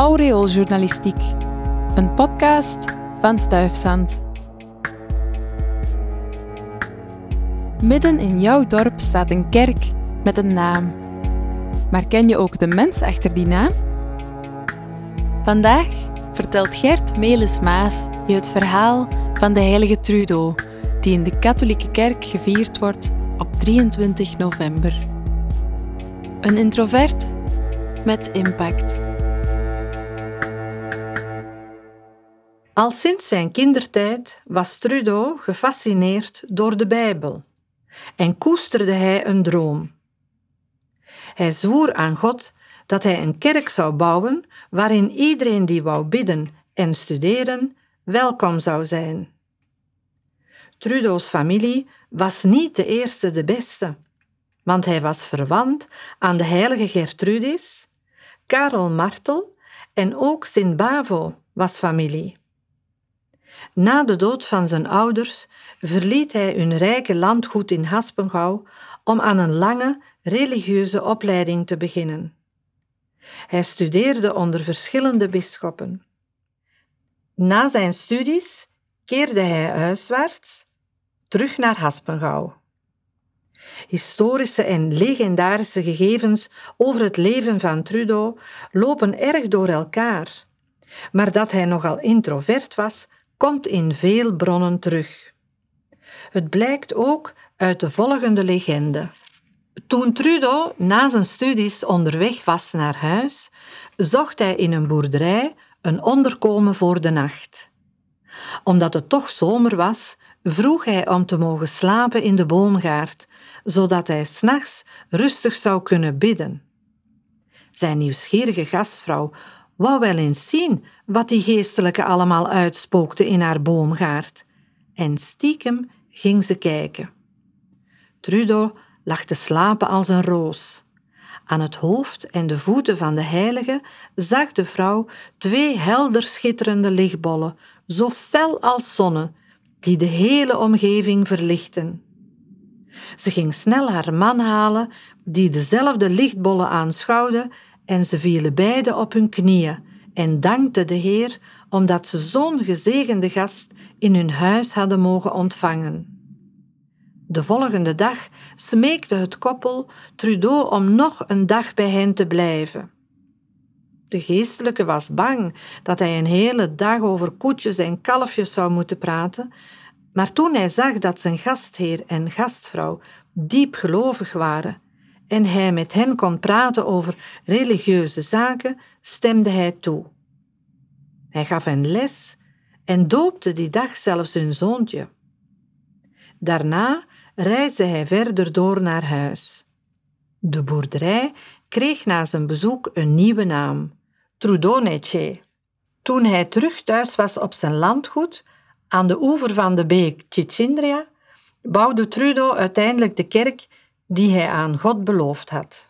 Aureooljournalistiek, een podcast van Stuifzand. Midden in jouw dorp staat een kerk met een naam. Maar ken je ook de mens achter die naam? Vandaag vertelt Gert Melis-Maas je het verhaal van de heilige Trudo, die in de katholieke kerk gevierd wordt op 23 november. Een introvert met impact. Al sinds zijn kindertijd was Trudeau gefascineerd door de Bijbel en koesterde hij een droom. Hij zwoer aan God dat hij een kerk zou bouwen waarin iedereen die wou bidden en studeren welkom zou zijn. Trudeau's familie was niet de eerste de beste, want hij was verwant aan de heilige Gertrudis, Karel Martel en ook Sint Bavo was familie. Na de dood van zijn ouders verliet hij hun rijke landgoed in Haspengouw om aan een lange religieuze opleiding te beginnen. Hij studeerde onder verschillende bisschoppen. Na zijn studies keerde hij huiswaarts terug naar Haspengouw. Historische en legendarische gegevens over het leven van Trudeau lopen erg door elkaar, maar dat hij nogal introvert was, komt in veel bronnen terug. Het blijkt ook uit de volgende legende. Toen Trudeau na zijn studies onderweg was naar huis, zocht hij in een boerderij een onderkomen voor de nacht. Omdat het toch zomer was, vroeg hij om te mogen slapen in de boomgaard, zodat hij s'nachts rustig zou kunnen bidden. Zijn nieuwsgierige gastvrouw wou wel eens zien wat die geestelijke allemaal uitspookte in haar boomgaard. En stiekem ging ze kijken. Trudeau lag te slapen als een roos. Aan het hoofd en de voeten van de heilige zag de vrouw twee helder schitterende lichtbollen, zo fel als zonne, die de hele omgeving verlichten. Ze ging snel haar man halen, die dezelfde lichtbollen aanschouwde, en ze vielen beiden op hun knieën en dankten de Heer omdat ze zo'n gezegende gast in hun huis hadden mogen ontvangen. De volgende dag smeekte het koppel Trudeau om nog een dag bij hen te blijven. De geestelijke was bang dat hij een hele dag over koetjes en kalfjes zou moeten praten, maar toen hij zag dat zijn gastheer en gastvrouw diep gelovig waren en hij met hen kon praten over religieuze zaken, stemde hij toe. Hij gaf hen les en doopte die dag zelfs hun zoontje. Daarna reisde hij verder door naar huis. De boerderij kreeg na zijn bezoek een nieuwe naam, Trudonece. Toen hij terug thuis was op zijn landgoed, aan de oever van de beek Chichindria, bouwde Trudeau uiteindelijk de kerk die hij aan God beloofd had.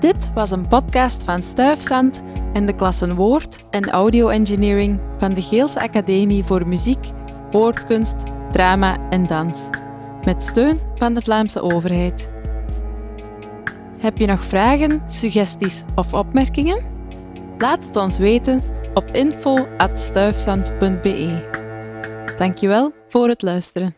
Dit was een podcast van Stuifzand en de klassen Woord en Audio Engineering van de Geelse Academie voor Muziek, Woordkunst, Drama en Dans, met steun van de Vlaamse overheid. Heb je nog vragen, suggesties of opmerkingen? Laat het ons weten op info.stuifzand.be. Dankjewel voor het luisteren.